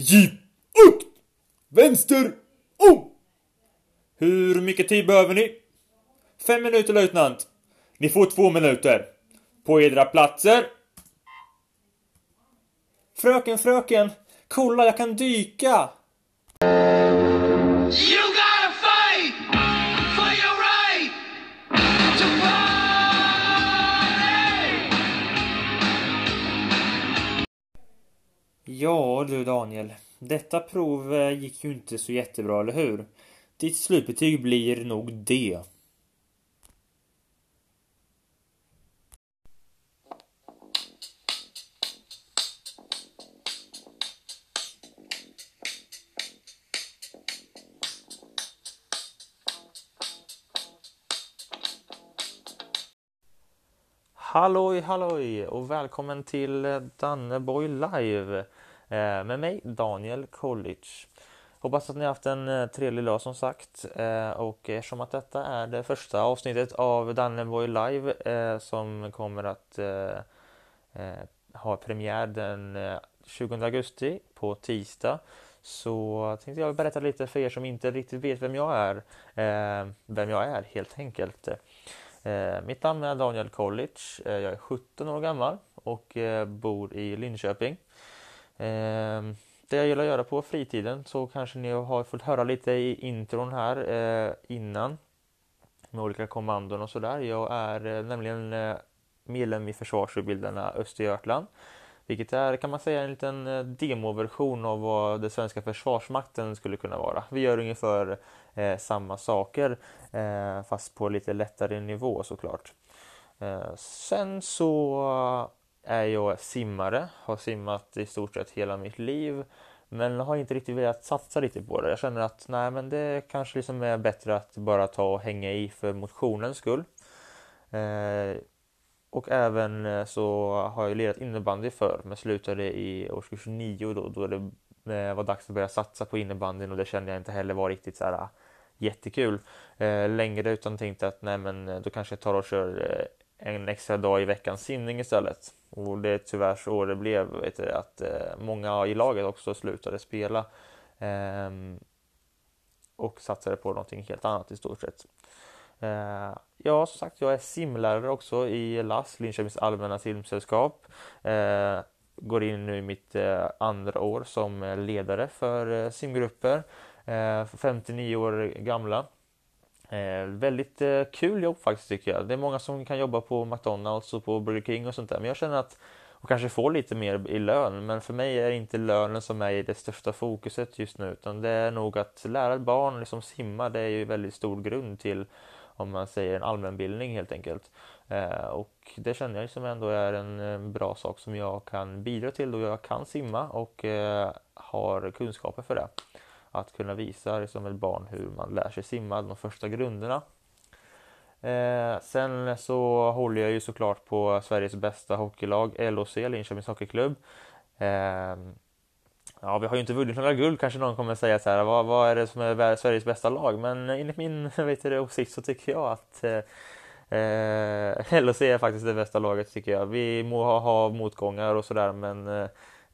Jeep upp! Vänster om! Hur mycket tid behöver ni? Fem minuter löjtnant. Ni får två minuter. På edra platser. Fröken, fröken! Kolla, jag kan dyka! Ja du Daniel, detta prov eh, gick ju inte så jättebra, eller hur? Ditt slutbetyg blir nog D. Halloj halloj och välkommen till Danneboy live Eh, med mig Daniel College. Hoppas att ni har haft en eh, trevlig dag som sagt eh, och eftersom att detta är det första avsnittet av Danneboy live eh, som kommer att eh, eh, ha premiär den eh, 20 augusti på tisdag så tänkte jag berätta lite för er som inte riktigt vet vem jag är, eh, vem jag är helt enkelt. Eh, mitt namn är Daniel College. Eh, jag är 17 år gammal och eh, bor i Linköping. Ehm, det jag gillar att göra på fritiden så kanske ni har fått höra lite i intron här eh, innan med olika kommandon och sådär. Jag är eh, nämligen eh, medlem i Försvarsutbildarna Östergötland. Vilket är kan man säga en liten demoversion av vad det svenska försvarsmakten skulle kunna vara. Vi gör ungefär samma saker fast på lite lättare nivå såklart. Sen så är jag simmare, har simmat i stort sett hela mitt liv men har inte riktigt velat satsa lite på det. Jag känner att nej men det kanske liksom är bättre att bara ta och hänga i för motionens skull. Eh, och även eh, så har jag lirat innebandy förr men slutade i årskurs 9 då, då det eh, var dags att börja satsa på innebandyn och det kände jag inte heller var riktigt så här ah, jättekul eh, längre utan tänkte att nej men eh, då kanske jag tar och kör eh, en extra dag i veckan simning istället. Och det är tyvärr så det blev, vet du, att eh, många i laget också slutade spela eh, och satsade på någonting helt annat i stort sett. Eh, ja, som sagt, jag är simlärare också i LAS, Linköpings allmänna simsällskap. Eh, går in nu i mitt eh, andra år som eh, ledare för eh, simgrupper, eh, 59 år gamla. Eh, väldigt eh, kul jobb faktiskt tycker jag. Det är många som kan jobba på McDonalds och på Burger King och sånt där, men jag känner att och kanske får lite mer i lön, men för mig är det inte lönen som är det största fokuset just nu, utan det är nog att lära barn liksom simma, det är ju väldigt stor grund till om man säger en allmänbildning helt enkelt. Eh, och det känner jag som ändå är en eh, bra sak som jag kan bidra till då jag kan simma och eh, har kunskaper för det. Att kunna visa liksom ett barn hur man lär sig simma, de första grunderna. Eh, sen så håller jag ju såklart på Sveriges bästa hockeylag, LHC, Linköpings Hockeyklubb. Eh, Ja, vi har ju inte vunnit några guld kanske någon kommer säga så här. Vad, vad är det som är Sveriges bästa lag? Men enligt min vet du, åsikt så tycker jag att eh, eh LHC är faktiskt det bästa laget tycker jag. Vi må ha, ha motgångar och sådär men eh,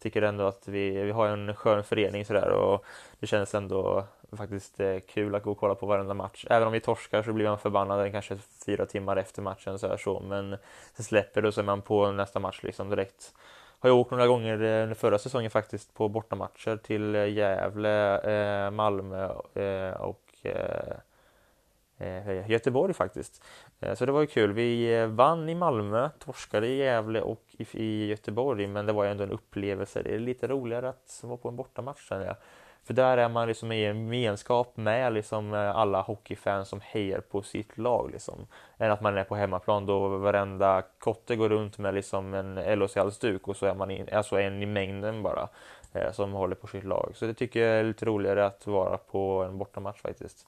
tycker ändå att vi, vi har en skön förening sådär och det känns ändå faktiskt eh, kul att gå och kolla på varenda match. Även om vi torskar så blir man förbannad kanske fyra timmar efter matchen så här så men sen släpper det och så är man på nästa match liksom direkt har jag åkt några gånger eh, under förra säsongen faktiskt på bortamatcher till eh, Gävle, Malmö och Eh, Göteborg faktiskt. Eh, så det var ju kul. Vi eh, vann i Malmö, torskade i Gävle och i Göteborg men det var ju ändå en upplevelse. Det är lite roligare att vara på en bortamatch känner jag. För där är man liksom i en gemenskap med liksom alla hockeyfans som hejar på sitt lag liksom. Än att man är på hemmaplan då varenda kotte går runt med liksom en LHC-halsduk och så är man in, alltså en i mängden bara som håller på sitt lag. Så det tycker jag är lite roligare att vara på en bortamatch faktiskt.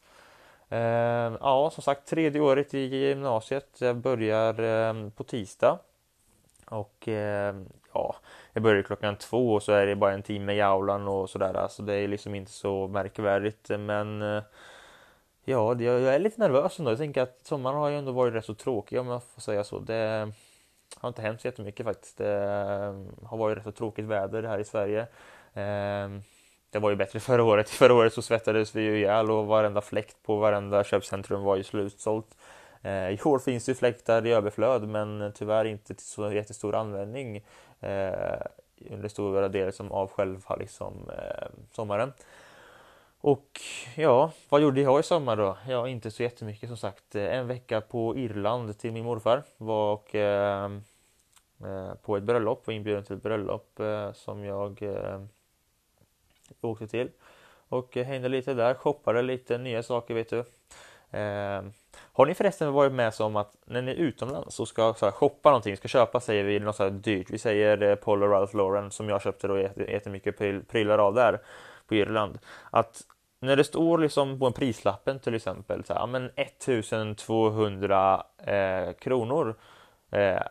Ehm, ja, som sagt tredje året i gymnasiet. Jag börjar ehm, på tisdag. Och ehm, ja, jag börjar klockan två och så är det bara en timme i aulan och sådär. Alltså det är liksom inte så märkvärdigt men eh, ja, jag är lite nervös ändå. Jag tänker att sommaren har ju ändå varit rätt så tråkig om jag får säga så. Det har inte hänt så jättemycket faktiskt. Det har varit rätt så tråkigt väder här i Sverige. Det var ju bättre förra året. Förra året så svettades vi ju ihjäl och varenda fläkt på varenda köpcentrum var ju slutsålt. Eh, I år finns det ju fläktar i överflöd men tyvärr inte till så jättestor användning eh, under stora delar som av själva liksom, eh, sommaren. Och ja, vad gjorde jag i sommar då? Ja, inte så jättemycket som sagt. Eh, en vecka på Irland till min morfar var och eh, eh, på ett bröllop, var inbjuden till ett bröllop eh, som jag eh, jag åkte till. Och eh, hängde lite där, shoppade lite nya saker vet du. Eh, har ni förresten varit med om att när ni är utomlands och ska så här, shoppa någonting, ska köpa säger vi något så här dyrt. Vi säger eh, Paul och Ralph Lauren som jag köpte då jättemycket prylar av där på Irland. Att när det står liksom på en prislappen till exempel så här, men 1200 eh, kronor. Eh,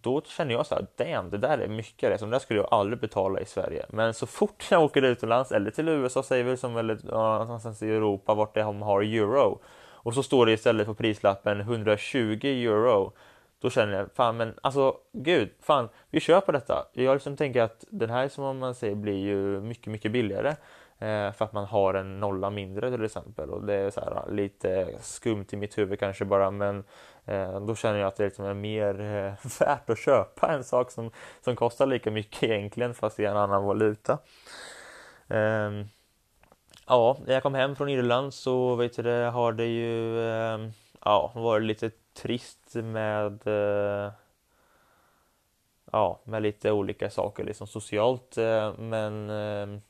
då känner jag så här, damn, det där är mycket. Det, det där skulle jag aldrig betala i Sverige. Men så fort jag åker utomlands eller till USA säger vi som eller ja, någonstans i Europa vart det har euro och så står det istället på prislappen 120 euro. Då känner jag, fan men alltså gud, fan vi köper detta. Jag liksom tänker att den här som man säger blir ju mycket, mycket billigare. Eh, för att man har en nolla mindre till exempel och det är så här, lite skumt i mitt huvud kanske bara men eh, då känner jag att det liksom är mer eh, värt att köpa en sak som, som kostar lika mycket egentligen fast i en annan valuta. Ehm, ja, när jag kom hem från Irland så vet du, det, har det ju ehm, ja, varit lite trist med ja, med lite olika saker liksom socialt men ehm,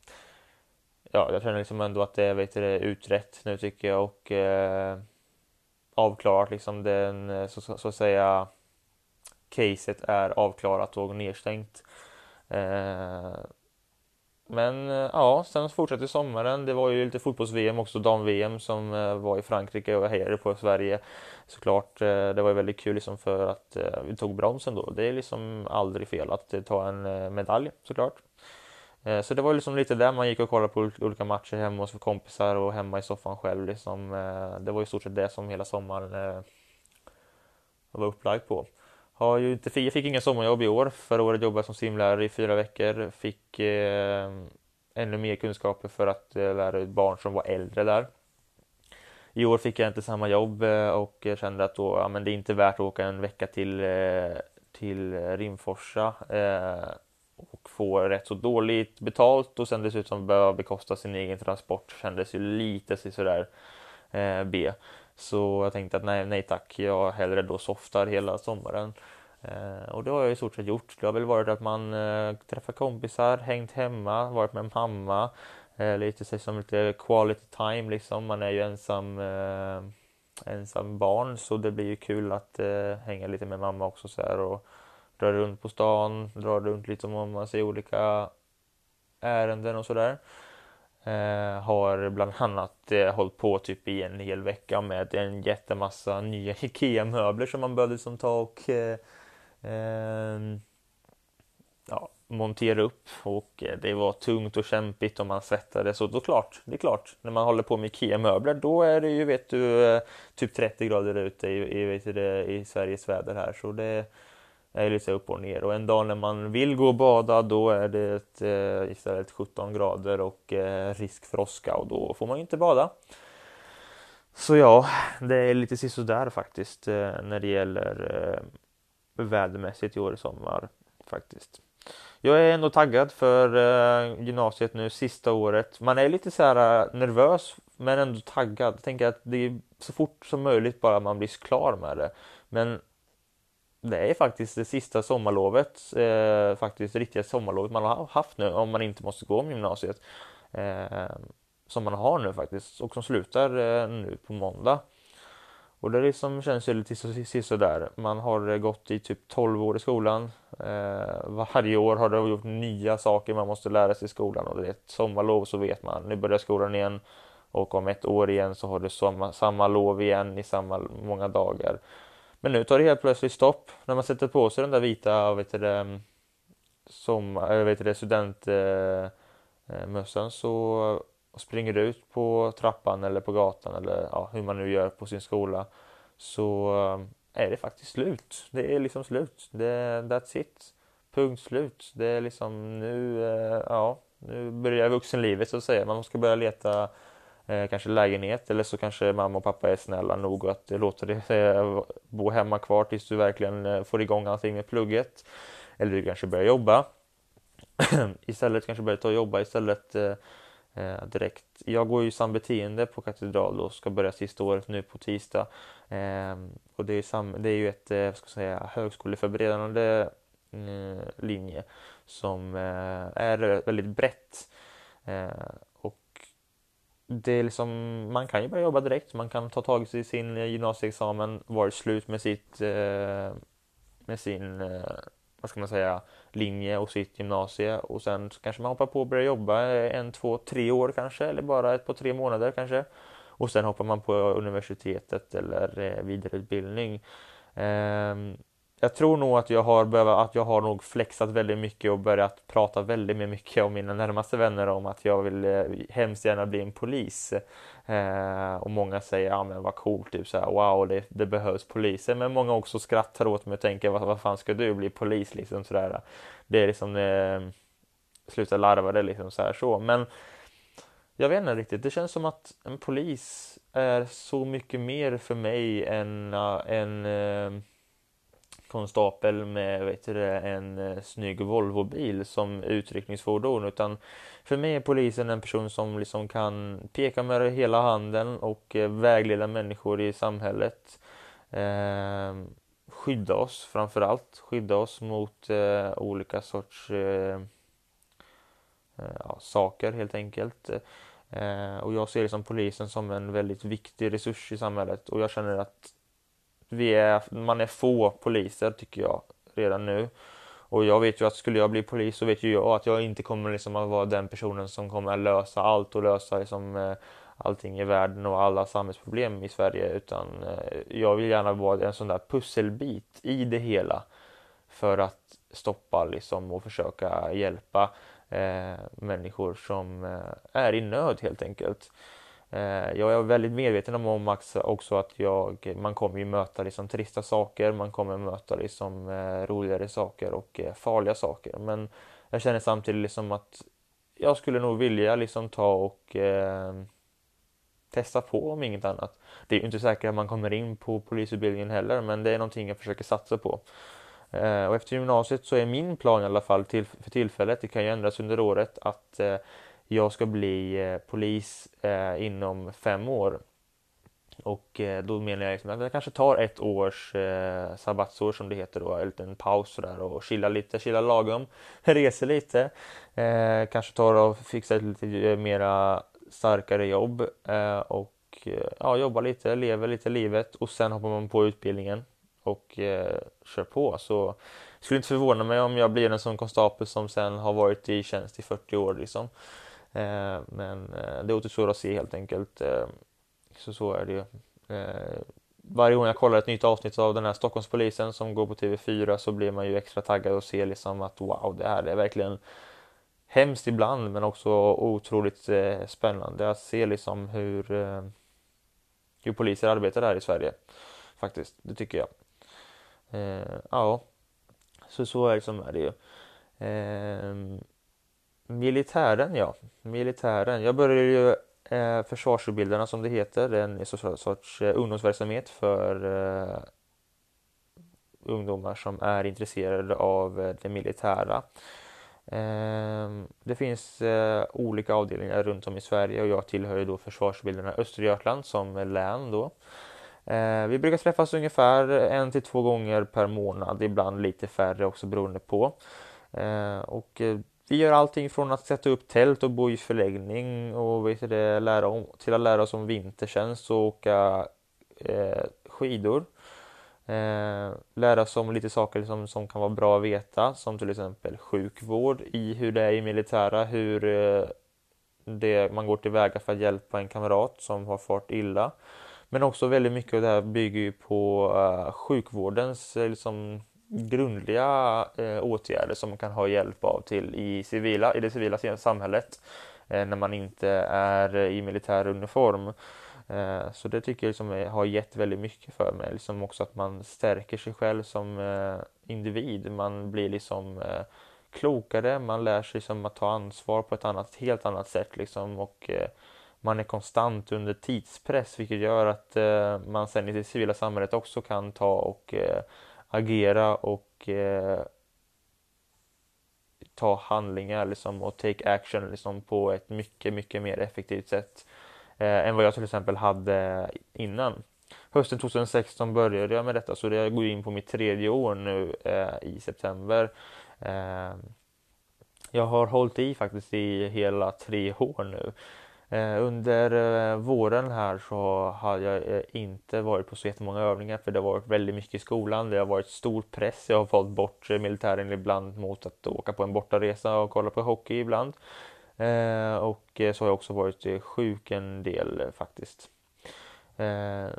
ja, jag känner liksom ändå att det vet du, är utrett nu tycker jag och eh, avklarat liksom den eh, så, så, så att säga caset är avklarat och nedstängt. Eh, men eh, ja, sen fortsätter sommaren. Det var ju lite fotbolls-VM också, dam-VM som eh, var i Frankrike och jag hejade på Sverige såklart. Eh, det var ju väldigt kul liksom för att eh, vi tog bronsen då. Det är liksom aldrig fel att ta en medalj såklart. Eh, så det var liksom lite där man gick och kollade på olika matcher hemma hos kompisar och hemma i soffan själv. Liksom. Eh, det var i stort sett det som hela sommaren eh, var upplagd på. Har ju inte, jag fick inga sommarjobb i år. Förra året jobbade jag som simlärare i fyra veckor. Fick eh, ännu mer kunskaper för att eh, lära ut barn som var äldre där. I år fick jag inte samma jobb och kände att då, ja, men det är inte värt att åka en vecka till, till Rimforsa och få rätt så dåligt betalt och sen dessutom behöva bekosta sin egen transport kändes ju lite sådär eh, B. Så jag tänkte att nej, nej tack, jag hellre då softar hela sommaren. Eh, och det har jag i stort sett gjort. Det har väl varit att man eh, träffar kompisar, hängt hemma, varit med mamma. Eh, lite som lite quality time liksom. Man är ju ensam, eh, ensam barn så det blir ju kul att eh, hänga lite med mamma också så här, och drar runt på stan, drar runt lite om man ser olika ärenden och sådär. Eh, har bland annat eh, hållit på typ i en hel vecka med en jättemassa nya IKEA-möbler som man behövde liksom ta och eh, eh, ja, montera upp. Och eh, det var tungt och kämpigt och man svettades. Och då klart, det är klart, när man håller på med IKEA-möbler då är det ju vet du eh, typ 30 grader ute i, i, vet du, i Sveriges väder här. Så det är lite upp och ner och en dag när man vill gå och bada då är det eh, istället 17 grader och eh, risk för åska och då får man inte bada. Så ja, det är lite sisådär faktiskt eh, när det gäller eh, vädermässigt i år i sommar faktiskt. Jag är ändå taggad för eh, gymnasiet nu, sista året. Man är lite så här eh, nervös men ändå taggad. Tänker att det är så fort som möjligt bara man blir klar med det. Men det är faktiskt det sista sommarlovet, eh, faktiskt riktiga sommarlovet man har haft nu om man inte måste gå om gymnasiet. Eh, som man har nu faktiskt och som slutar eh, nu på måndag. Och det liksom känns ju lite sådär. Man har eh, gått i typ 12 år i skolan. Eh, varje år har det gjort nya saker man måste lära sig i skolan och det är ett sommarlov så vet man, nu börjar skolan igen och om ett år igen så har du samma, samma lov igen i samma många dagar. Men nu tar det helt plötsligt stopp när man sätter på sig den där vita vet det, mm, som, vet det, studentmössan eh, eh, så springer du ut på trappan eller på gatan eller ja, hur man nu gör på sin skola så eh, är det faktiskt slut. Det är liksom slut. Det, that's it. Punkt slut. Det är liksom nu, ja, nu börjar vuxenlivet så att säga. Man ska börja leta Eh, kanske lägenhet eller så kanske mamma och pappa är snälla nog att låta dig eh, bo hemma kvar tills du verkligen eh, får igång allting med plugget. Eller du kanske börjar jobba. istället kanske börjar ta och jobba istället eh, direkt. Jag går ju sambeteende på Katedral och ska börja sista året nu på tisdag. Eh, och det är, sam, det är ju ett eh, ska säga, högskoleförberedande eh, linje som eh, är väldigt brett. Det är liksom, man kan ju börja jobba direkt, man kan ta tag i sin gymnasieexamen, vara slut med sitt eh, med sin eh, vad ska man säga, linje och sitt gymnasie. Och sen kanske man hoppar på och börjar jobba en, två, tre år kanske eller bara ett par tre månader kanske. Och sen hoppar man på universitetet eller eh, vidareutbildning. Ehm, jag tror nog att jag har behöva, att jag har nog flexat väldigt mycket och börjat prata väldigt mycket om mina närmaste vänner om att jag vill eh, hemskt gärna bli en polis. Eh, och många säger ja men vad coolt, typ så här, wow det, det, behövs poliser. Men många också skrattar åt mig och tänker vad, vad fan ska du bli polis liksom sådär. Det är liksom eh, sluta larva det liksom så här så. Men jag vet inte riktigt, det känns som att en polis är så mycket mer för mig än eh, en äh konstapel med vet du, en eh, snygg Volvobil som utryckningsfordon utan för mig är polisen en person som liksom kan peka med hela handen och eh, vägleda människor i samhället. Eh, skydda oss framförallt, skydda oss mot eh, olika sorts ja, saker helt enkelt. och jag ser liksom polisen som en väldigt viktig resurs i samhället och jag känner att vi är, man är få poliser tycker jag redan nu. Och jag vet ju att skulle jag bli polis så vet ju jag att jag inte kommer liksom att vara den personen som kommer att lösa allt och lösa liksom, eh, allting i världen och alla samhällsproblem i Sverige utan eh, jag vill gärna vara en sån där pusselbit i det hela för att stoppa liksom och försöka hjälpa eh, människor som eh, är i nöd helt enkelt. Eh, jag är väldigt medveten om också att jag, man kommer ju möta liksom trista saker, man kommer möta liksom eh, roligare saker och eh, farliga saker. Men jag känner samtidigt liksom att jag skulle nog vilja liksom ta och eh, testa på om inget annat. Det är ju inte säkert att man kommer in på polisutbildningen heller men det är någonting jag försöker satsa på. Eh, och efter gymnasiet så är min plan i alla fall till, för tillfället, det kan ju ändras under året, att eh, jag ska bli eh, polis eh, inom fem år. Och eh, då menar jag liksom att jag kanske tar ett års eh, sabbatsår som det heter då, en liten paus sådär och chilla lite, chilla lagom, reser lite, eh, kanske tar och fixar ett lite eh, mera starkare jobb eh, och eh, ja, jobbar lite, lever lite livet och sen hoppar man på utbildningen och eh, kör på. Så skulle inte förvåna mig om jag blir en sån konstapel som sen har varit i tjänst i 40 år liksom. Eh, men eh, det återstår att se helt enkelt. Eh, så så är det ju. Eh, varje gång jag kollar ett nytt avsnitt av den här Stockholmspolisen som går på TV4 så blir man ju extra taggad och ser liksom att wow, det här är verkligen hemskt ibland men också otroligt eh, spännande att se liksom hur, eh, hur poliser arbetar här i Sverige. Faktiskt, det tycker jag. ja, så så är det som är det ju. Ehm, Militären ja, militären. Jag började ju eh, Försvarsutbildarna som det heter, en sorts eh, ungdomsverksamhet för eh, ungdomar som är intresserade av eh, det militära. Ehm, det finns eh, olika avdelningar runt om i Sverige och jag tillhör ju då Försvarsutbildarna Östergötland som län då. Eh, vi brukar träffas ungefär en till två gånger per månad, ibland lite färre också beroende på. Eh, och vi gör allting från att sätta upp tält och bo i förläggning och vet det, lära om, till att lära oss om vintertjänst och åka eh, skidor. Eh, lära oss om lite saker som, som kan vara bra att veta som till exempel sjukvård i hur det är i militära, hur eh, det, man går tillväga för att hjälpa en kamrat som har fått illa. Men också väldigt mycket av det här bygger ju på uh, sjukvårdens eh, liksom, grundliga eh, åtgärder som man kan ha hjälp av till i, civila, i det civila samhället eh, när man inte är eh, i militär uniform. Eh, så det tycker jag liksom har gett väldigt mycket för mig. Liksom också att man stärker sig själv som eh, individ. Man blir liksom eh, klokare, man lär sig som att ta ansvar på ett annat, helt annat sätt liksom och eh, man är konstant under tidspress vilket gör att eh, man sen i det civila samhället också kan ta och eh, agera och eh, ta handlingar liksom, och take action liksom, på ett mycket, mycket mer effektivt sätt eh, än vad jag till exempel hade innan. Hösten 2016 började jag med detta så jag går in på mitt tredje år nu eh, i september. Eh, jag har hållit i faktiskt i hela tre år nu. Eh, under eh, våren här så har jag eh, inte varit på så jättemånga övningar för det har varit väldigt mycket i skolan. Det har varit stor press. Jag har fått bort militären ibland mot att åka på en bortaresa och kolla på hockey ibland. Och så har jag också varit sjuk en del faktiskt.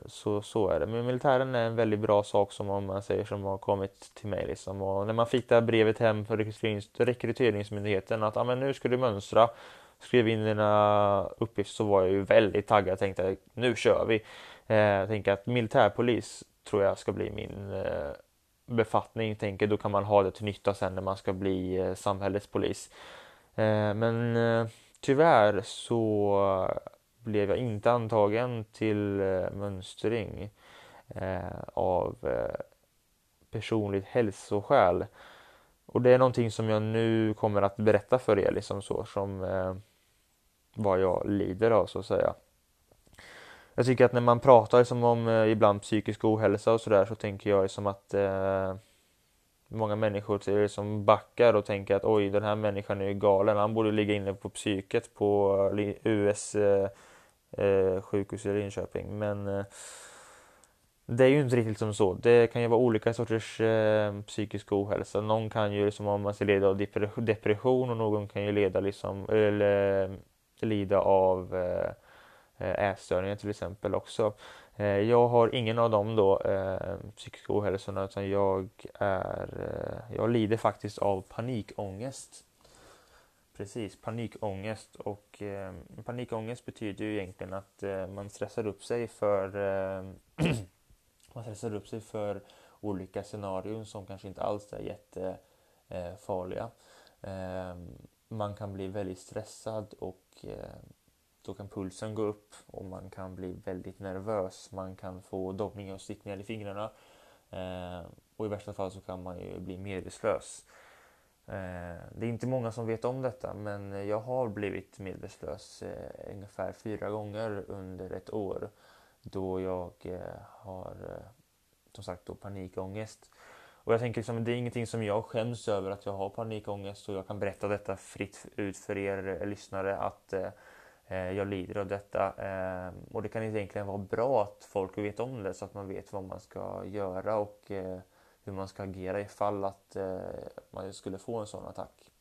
Så, så är det. Men militären är en väldigt bra sak som om man säger som har kommit till mig. Liksom. Och när man fick det här brevet hem från rekryterings, rekryteringsmyndigheten att ah, men nu ska du mönstra skrev in dina uppgifter så var jag ju väldigt taggad. Jag tänkte nu kör vi. Eh, jag tänker att militärpolis tror jag ska bli min eh, befattning. Jag tänker då kan man ha det till nytta sen när man ska bli eh, samhällets polis. Men tyvärr så blev jag inte antagen till mönstring av personligt hälsoskäl. Och det är någonting som jag nu kommer att berätta för er liksom så som vad jag lider av så att säga. Jag tycker att när man pratar som om eh, ibland psykisk ohälsa och sådär så tänker jag som att eh, många människor som backar och tänker att oj den här människan är ju galen, han borde ligga inne på psyket på eh, US eh, eh, sjukhus i Linköping. Men eh, det är ju inte riktigt som så. Det kan ju vara olika sorters eh, psykisk ohälsa. Någon kan ju liksom om man ser leda av depression och någon kan ju leda liksom, eller lida av eh, ätstörningar till exempel också. Eh, jag har ingen av dem då, eh, psykiska ohälsorna, utan jag, är, jag lider faktiskt av panikångest. Precis, panikångest och eh, panikångest betyder ju egentligen att eh, man stressar upp sig för eh, man stressar upp sig för olika scenarion som kanske inte alls är jättefarliga. Eh, man kan bli väldigt stressad och eh, då kan pulsen gå upp och man kan bli väldigt nervös. Man kan få doppningar och stickningar i fingrarna eh, och i värsta fall så kan man ju bli medvetslös. Eh, det är inte många som vet om detta men jag har blivit medvetslös ungefär fyra gånger under ett år då jag har som sagt då panikångest. Och jag tänker liksom, det är ingenting som jag skäms över att jag har panikångest och jag kan berätta detta fritt ut för er eh, lyssnare att eh, eh, jag lider av detta. Eh, och det kan egentligen vara bra att folk vet om det så att man vet vad man ska göra och eh, hur man ska agera ifall att eh, man skulle få en sån attack.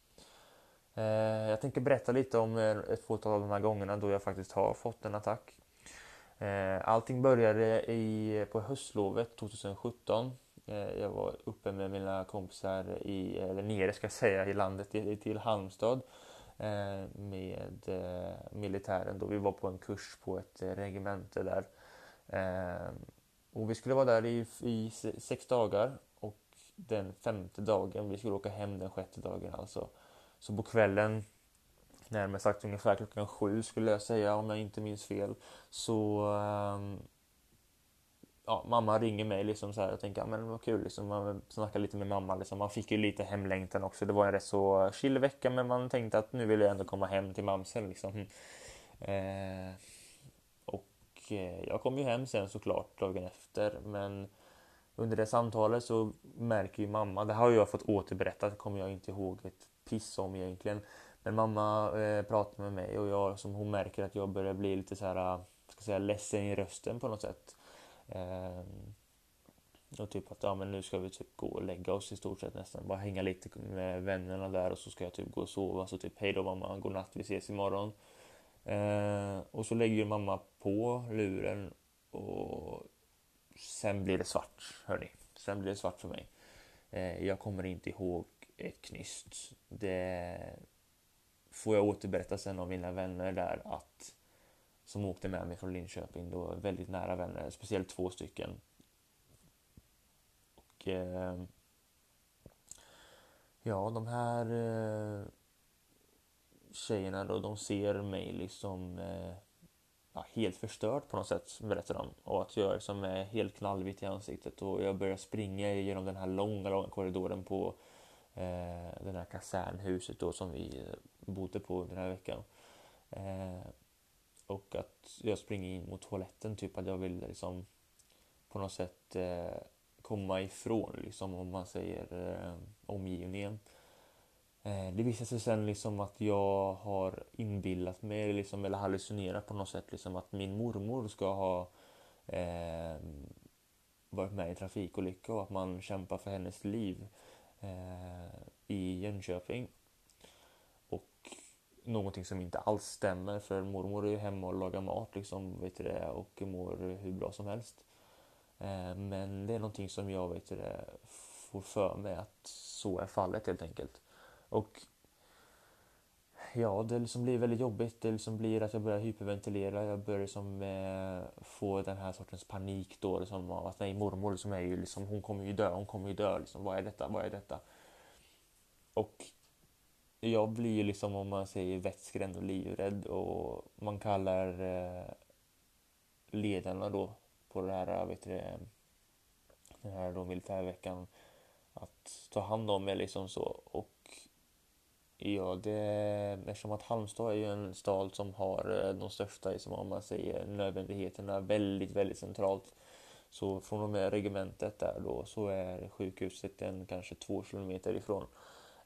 Eh, jag tänker berätta lite om eh, ett fåtal av de här gångerna då jag faktiskt har fått en attack. Eh, allting började i, på höstlovet 2017 Eh, jag var uppe med mina kompisar, i, eller nere ska jag säga, i landet till Halmstad eh, med eh, militären då vi var på en kurs på ett regemente där. Och vi skulle vara där i, i sex dagar och den femte dagen, vi skulle åka hem den sjätte dagen alltså. Så på kvällen, närmare sagt ungefär klockan sju skulle jag säga om jag inte minns fel, så ehm, ja, mamma ringer mig liksom så här och tänker, men vad kul liksom, man snackar lite med mamma liksom. Man fick ju lite hemlängtan också. Det var en rätt så chill vecka men man tänkte att nu vill jag ändå komma hem till mamsen liksom. Mm. Eh, och eh, jag kom ju hem sen såklart dagen efter men under det samtalet så märker ju mamma, det har jag fått återberättat, det kommer jag inte ihåg ett piss om egentligen. Men mamma eh, pratar med mig och jag, som hon märker att jag börjar bli lite så här, eh, ska säga ledsen i rösten på något sätt. Ehm, och typ att ja, men nu ska vi typ gå och lägga oss i stort sett nästan. Bara hänga lite med vännerna där och så ska jag typ gå och sova. Så typ hej då mamma, godnatt vi ses imorgon. Eh, och så lägger mamma på luren och sen blir det svart, hörni. Sen blir det svart för mig. Eh, jag kommer inte ihåg ett knyst. Det får jag återberätta sen av mina vänner där att som åkte med mig från Linköping. Då väldigt nära vänner, speciellt två stycken. Och, eh, Ja, de här eh, tjejerna då, de ser mig liksom eh, ja, helt förstörd på något sätt, berättar de. Och att jag liksom är helt knallvit i ansiktet och jag börjar springa genom den här långa, långa korridoren på eh, det här kasernhuset då som vi eh, bodde på den här veckan. Eh, och att jag springer in mot toaletten, typ att jag vill liksom på något sätt eh, komma ifrån, liksom om man säger eh, omgivningen. Eh, det visar sig sen liksom att jag har inbillat mig liksom, eller hallucinerat på något sätt liksom att min mormor ska ha eh, varit med i en trafikolycka och att man kämpar för hennes liv eh, i Jönköping. Någonting som inte alls stämmer för mormor är ju hemma och lagar mat liksom, vet du det, och mår hur bra som helst. Eh, men det är någonting som jag vet du det, får för mig att så är fallet helt enkelt. Och ja, det liksom blir väldigt jobbigt. Det liksom blir att jag börjar hyperventilera. Jag börjar liksom, eh, få den här sortens panik då. Liksom, av att nej, mormor liksom är ju liksom, hon kommer ju dö, hon kommer ju dö. Liksom, vad är detta, vad är detta? Och jag blir ju liksom, om man säger vettskrämd och livrädd och man kallar eh, ledarna då på det här, vet du, den här då militärveckan att ta hand om mig liksom så. Och Ja, det, eftersom att Halmstad är ju en stad som har eh, de största, som om man säger, nödvändigheterna väldigt, väldigt centralt. Så från och med regementet där då så är sjukhuset en kanske två kilometer ifrån.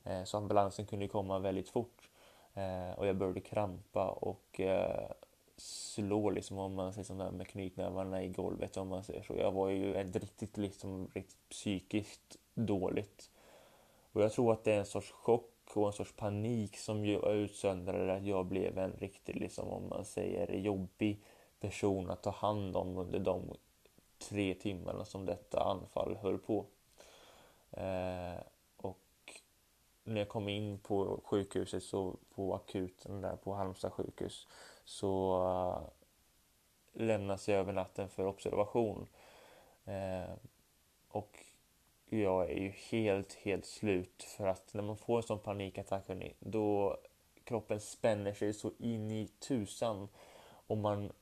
Eh, så ambulansen kunde komma väldigt fort. Eh, och jag började krampa och eh, slå liksom om man säger sådär med knytnävarna i golvet om man säger så. Jag var ju ett riktigt liksom riktigt psykiskt dåligt. Och jag tror att det är en sorts chock och en sorts panik som utsöndrade att jag blev en riktigt, liksom, om man säger, jobbig person att ta hand om under de tre timmarna som detta anfall höll på. Eh, när jag kom in på sjukhuset, så på akuten där på Halmstad sjukhus, så uh, lämnas jag över natten för observation. Uh, och jag är ju helt, helt slut för att när man får en sån panikattack, hörni, då kroppen spänner sig så in i tusan och man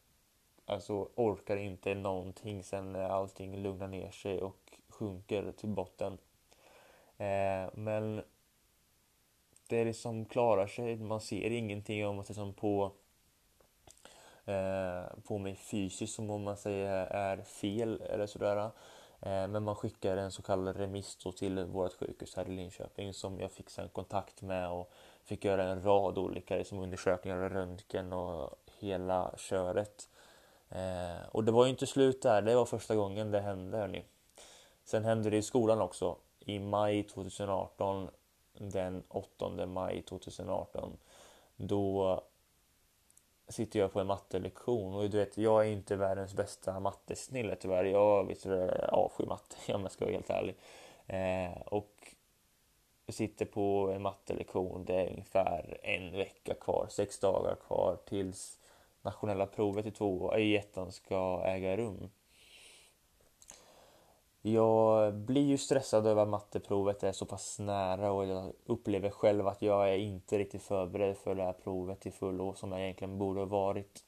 alltså orkar inte någonting sen när allting lugnar ner sig och sjunker till botten. Eh, men det liksom klarar sig, man ser ingenting om man ser som på eh, på mig fysiskt som om man säger är fel eller sådär. Eh, men man skickar en så kallad remiss till vårt sjukhus här i Linköping som jag fick sen kontakt med och fick göra en rad olika liksom, undersökningar och röntgen och hela köret. Eh, och det var ju inte slut där, det var första gången det hände hörni. Sen hände det i skolan också. I maj 2018, den 8 maj 2018, då sitter jag på en mattelektion och du vet, jag är inte världens bästa mattesnille tyvärr. Jag vet eh, avskyr matte om jag ska vara helt ärlig. Eh, och jag sitter på en mattelektion, det är ungefär en vecka kvar, sex dagar kvar tills nationella provet i två i ettan ska äga rum. Jag blir ju stressad över att matteprovet är så pass nära och jag upplever själv att jag är inte riktigt förberedd för det här provet till fullo som jag egentligen borde ha varit.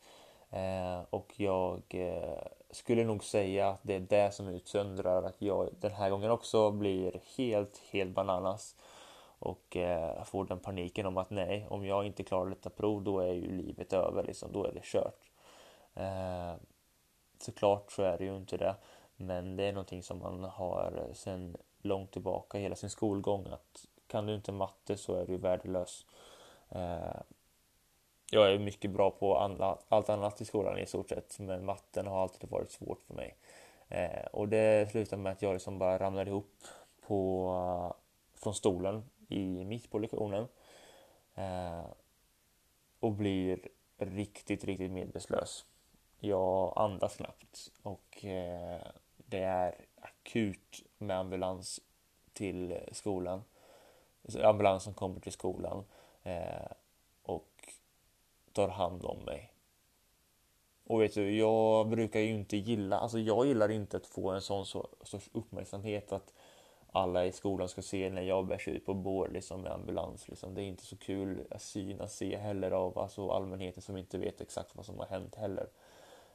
Eh, och jag eh, skulle nog säga att det är det som utsöndrar att jag den här gången också blir helt, helt bananas och eh, får den paniken om att nej, om jag inte klarar detta prov då är ju livet över, liksom, då är det kört. Såklart så är det ju inte det. Men det är någonting som man har eh, sedan långt tillbaka hela sin skolgång att kan du inte matte så är du värdelös. Eh, jag är mycket bra på allt annat i skolan i stort sett men matten har alltid varit svårt för mig. Eh, och det slutade med att jag liksom bara ramlade ihop på, från stolen i mitt på lektionen och blir riktigt, riktigt medvetslös. Jag andas knappt och det är akut med ambulans till skolan. Ambulansen kommer till skolan eh, och tar hand om mig. Och vet du, jag brukar ju inte gilla, alltså jag gillar inte att få en sån sorts uppmärksamhet att, alla i skolan ska se när jag bärs ut på bår liksom, med ambulans. Liksom. Det är inte så kul att syn att se heller av alltså, allmänheten som inte vet exakt vad som har hänt heller.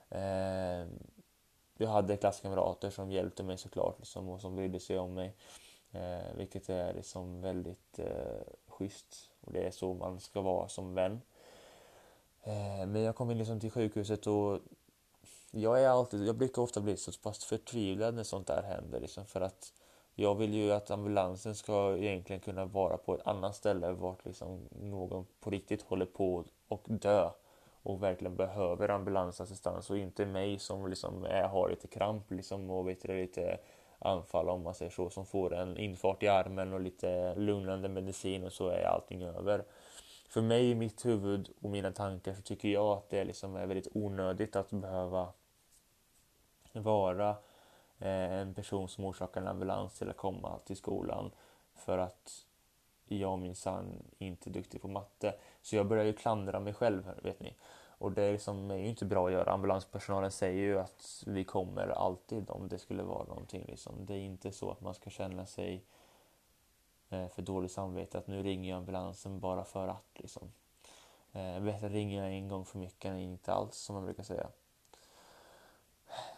Eh, jag hade klasskamrater som hjälpte mig såklart liksom, och som brydde sig om mig. Eh, vilket är liksom väldigt eh, schysst och det är så man ska vara som vän. Eh, men jag kom in liksom till sjukhuset och jag, är alltid, jag brukar ofta bli så pass förtvivlad när sånt där händer. Liksom, för att jag vill ju att ambulansen ska egentligen kunna vara på ett annat ställe vart liksom någon på riktigt håller på och dö och verkligen behöver ambulansassistans och inte mig som liksom är, har lite kramp liksom och vet du, lite anfall om man säger så som får en infart i armen och lite lugnande medicin och så är allting över. För mig i mitt huvud och mina tankar så tycker jag att det liksom är väldigt onödigt att behöva vara eh, en person som orsakar en ambulans till att komma till skolan för att jag minsann inte är duktig på matte. Så jag börjar ju klandra mig själv, vet ni. Och det är, liksom, är ju inte bra att göra. Ambulanspersonalen säger ju att vi kommer alltid om det skulle vara någonting. Liksom. Det är inte så att man ska känna sig eh, för dåligt samvete att nu ringer jag ambulansen bara för att. Liksom. Eh, bättre ringer jag en gång för mycket än inte alls som man brukar säga.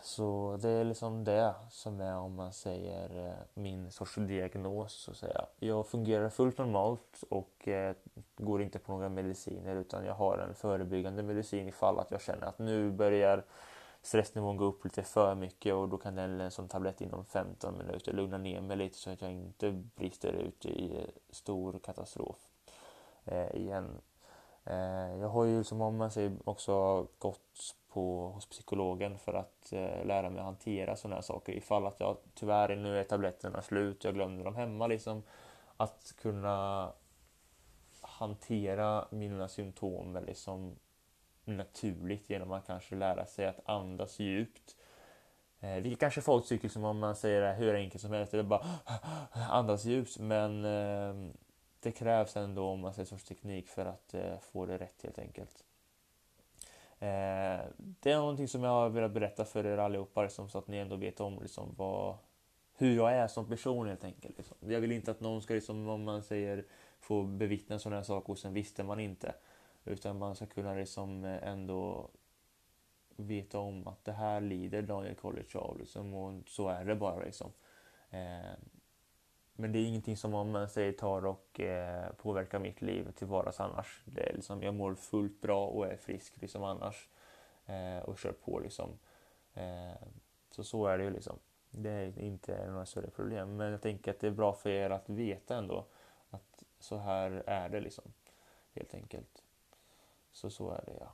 Så det är liksom det som är om man säger eh, min sorts diagnos så att säga. Jag fungerar fullt normalt och eh, går inte på några mediciner utan jag har en förebyggande medicin ifall att jag känner att nu börjar stressnivån gå upp lite för mycket och då kan den eh, en sån tablett inom 15 minuter lugna ner mig lite så att jag inte brister ut i stor katastrof eh, igen. Eh, jag har ju som om man säger också gått på, hos psykologen för att eh, lära mig att hantera sådana här saker. Ifall att jag tyvärr nu är tabletterna slut, jag glömde dem hemma liksom. Att kunna hantera mina symptom liksom naturligt genom att kanske lära sig att andas djupt. Eh, vilket kanske folk tycker som om man säger det hur enkelt som helst, det är bara andas djupt. Men eh, det krävs ändå om man säger sorts teknik för att eh, få det rätt helt enkelt. Eh, det är någonting som jag har velat berätta för er allihopa liksom, så att ni ändå vet om liksom, vad, hur jag är som person helt enkelt. Liksom. Jag vill inte att någon ska, liksom, om man säger, få bevittna sådana här saker och sen visste man inte. Utan man ska kunna liksom ändå veta om att det här lider Daniel College av liksom, och så är det bara. Liksom. Eh, men det är ingenting som om man säger tar och eh, påverkar mitt liv till vardags annars. Det är liksom, jag mår fullt bra och är frisk liksom annars. Eh, och kör på liksom. Eh, så så är det ju liksom. Det är inte några större problem. Men jag tänker att det är bra för er att veta ändå att så här är det liksom. Helt enkelt. Så så är det ja.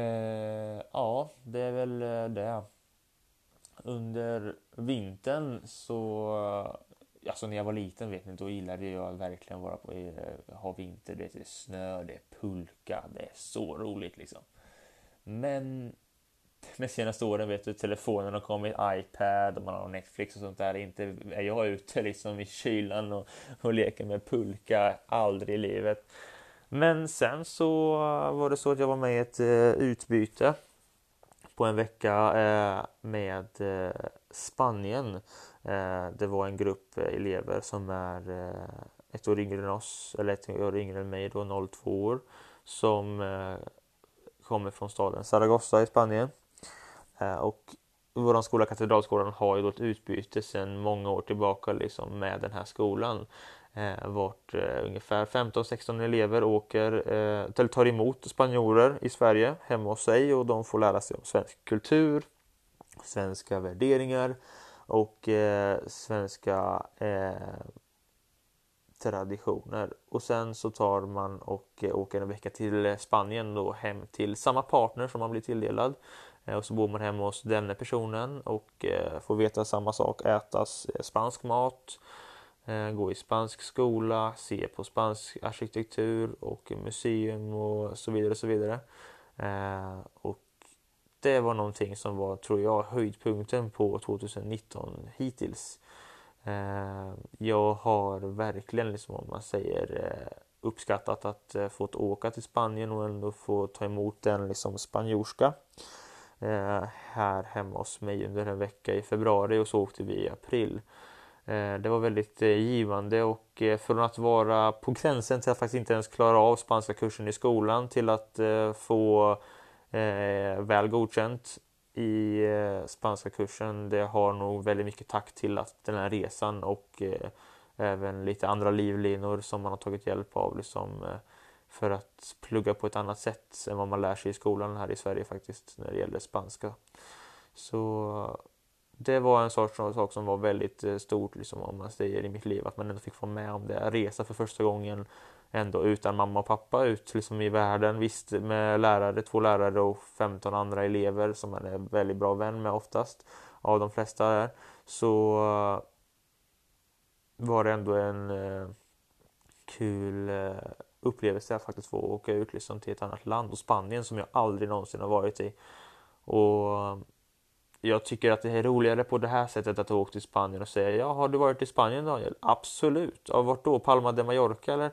Eh, ja, det är väl eh, det. Under vintern så Alltså när jag var liten vet ni, då gillade jag verkligen att vara på, eh, ha vinter. Det är snö, det är pulka, det är så roligt liksom. Men de senaste åren vet du, telefonen har kommit, iPad och man har Netflix och sånt där. Inte är jag ute liksom i kylan och, och leker med pulka, aldrig i livet. Men sen så var det så att jag var med i ett eh, utbyte på en vecka eh, med Spanien eh, det var en grupp eh, elever som är eh, ett år yngre än oss, eller ett år yngre än mig då, 02 år, som kommer från staden Zaragoza i Spanien. Och vår skola, Katedralskolan, har ju då ett utbyte sedan många år tillbaka liksom med den här skolan. Eh, vart eh, ungefär 15-16 elever åker, eh, tar emot spanjorer i Sverige hemma hos sig och de får lära sig om svensk kultur, svenska värderingar och eh, svenska eh, traditioner. Och sen så tar man och eh, åker en vecka till Spanien då hem till samma partner som man blir tilldelad. Eh, och så bor man hemma hos denna personen och eh, får veta samma sak, äta eh, spansk mat, gå i spansk skola, se på spansk arkitektur och museum och så vidare. Och så vidare. Och det var någonting som var, tror jag, höjdpunkten på 2019 hittills. Eh, jag har verkligen, liksom, om man säger, eh, uppskattat att få fått åka till Spanien och ändå få ta emot en liksom, spanjorska här hemma hos mig under en vecka i februari och så åkte vi i april. Det var väldigt givande och från att vara på gränsen till att faktiskt inte ens klara av spanska kursen i skolan till att få Eh, väl godkänt i eh, spanska kursen. Det har nog väldigt mycket tack till att den här resan och eh, även lite andra livlinor som man har tagit hjälp av liksom, för att plugga på ett annat sätt än vad man lär sig i skolan här i Sverige faktiskt när det gäller spanska. Så det var en sorts sak som var väldigt stort liksom, om man säger i mitt liv att man ändå fick vara med om det. Resa för första gången ändå utan mamma och pappa ut liksom, i världen. Visst med lärare, två lärare och 15 andra elever som man är väldigt bra vän med oftast av de flesta där. Så eh, var det ändå en eh, kul eh, upplevelse att faktiskt få åka ut liksom, till ett annat land och Spanien som jag aldrig någonsin har varit i. Och jag tycker att det är roligare på det här sättet att åka till Spanien och säga ja, har du varit i Spanien Daniel? Absolut. Ja, vart då? Palma de Mallorca eller?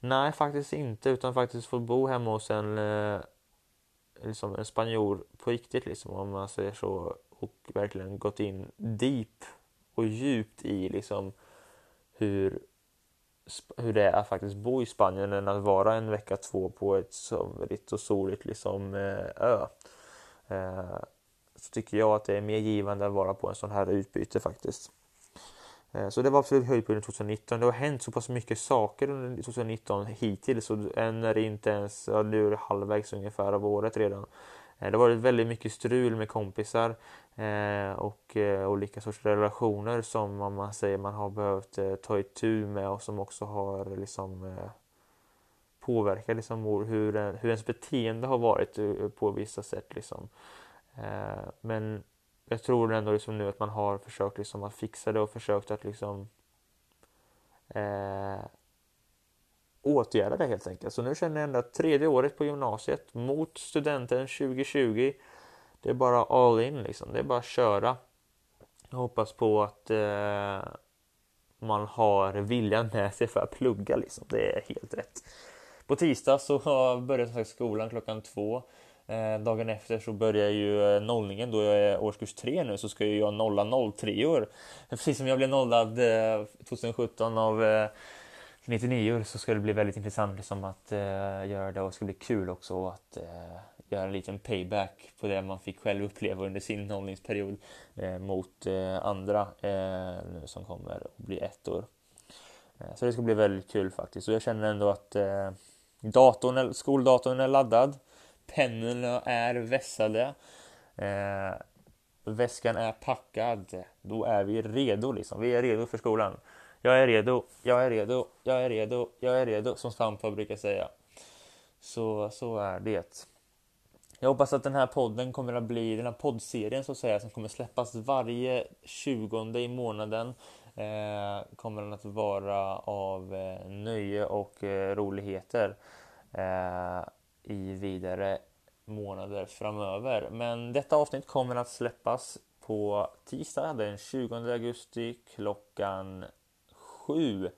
Nej, faktiskt inte, utan faktiskt få bo hemma hos en, eh, liksom en spanjor på riktigt, liksom, om man säger så, och verkligen gått in deep och djupt i liksom hur, hur det är att faktiskt bo i Spanien än att vara en vecka, två på ett somrigt och soligt liksom, eh, ö. Eh, så tycker jag att det är mer givande att vara på en sån här utbyte faktiskt. Eh, så det var absolut höjdpunkten 2019. Det har hänt så pass mycket saker under 2019 hittills så än är det inte ens, ja, nu är det halvvägs ungefär av året redan. Eh, det har varit väldigt mycket strul med kompisar eh, och olika sorts relationer som man säger man har behövt ta itu med och som också har liksom påverkat liksom hur, hur ens beteende har varit på vissa sätt. Liksom. Men jag tror ändå liksom nu att man har försökt liksom att fixa det och försökt att liksom eh, åtgärda det helt enkelt. Så nu känner jag ändå att tredje året på gymnasiet mot studenten 2020 det är bara all in liksom. Det är bara att köra. Jag hoppas på att eh, man har viljan med sig för att plugga liksom. Det är helt rätt. På tisdag så började jag skolan klockan två. Eh, dagen efter så börjar ju eh, nollningen då jag är årskurs 3 nu så ska ju jag nolla 03 år. Precis som jag blev nollad 2017 eh, av eh, 99 så ska det bli väldigt intressant liksom att eh, göra det och det ska bli kul också att göra en liten payback på det man fick själv uppleva under sin nollningsperiod mot andra nu som kommer att bli ett år. Så det ska bli väldigt kul faktiskt och jag känner ändå att datorn, skoldatorn är laddad pennorna är vässade. Eh, väskan är packad. Då är vi redo liksom. Vi är redo för skolan. Jag är redo, jag är redo, jag är redo, jag är redo som Svampa brukar säga. Så, så är det. Jag hoppas att den här podden kommer att bli, den här poddserien så att säga, som kommer släppas varje 20 i månaden. Eh, kommer den att vara av eh, nöje och eh, roligheter. Eh, i vidare månader framöver. Men detta avsnitt kommer att släppas på tisdag den 20 augusti klockan 7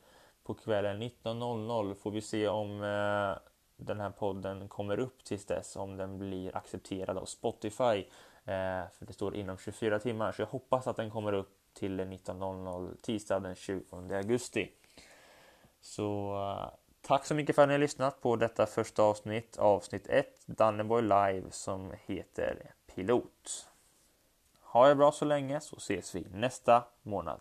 på kvällen 19.00 får vi se om eh, den här podden kommer upp tills dess om den blir accepterad av Spotify. Eh, för det står inom 24 timmar så jag hoppas att den kommer upp till 19.00 tisdag den 20 augusti. Så eh, Tack så mycket för att ni har lyssnat på detta första avsnitt, avsnitt 1, Danneborg Live som heter Pilot. Ha det bra så länge så ses vi nästa månad.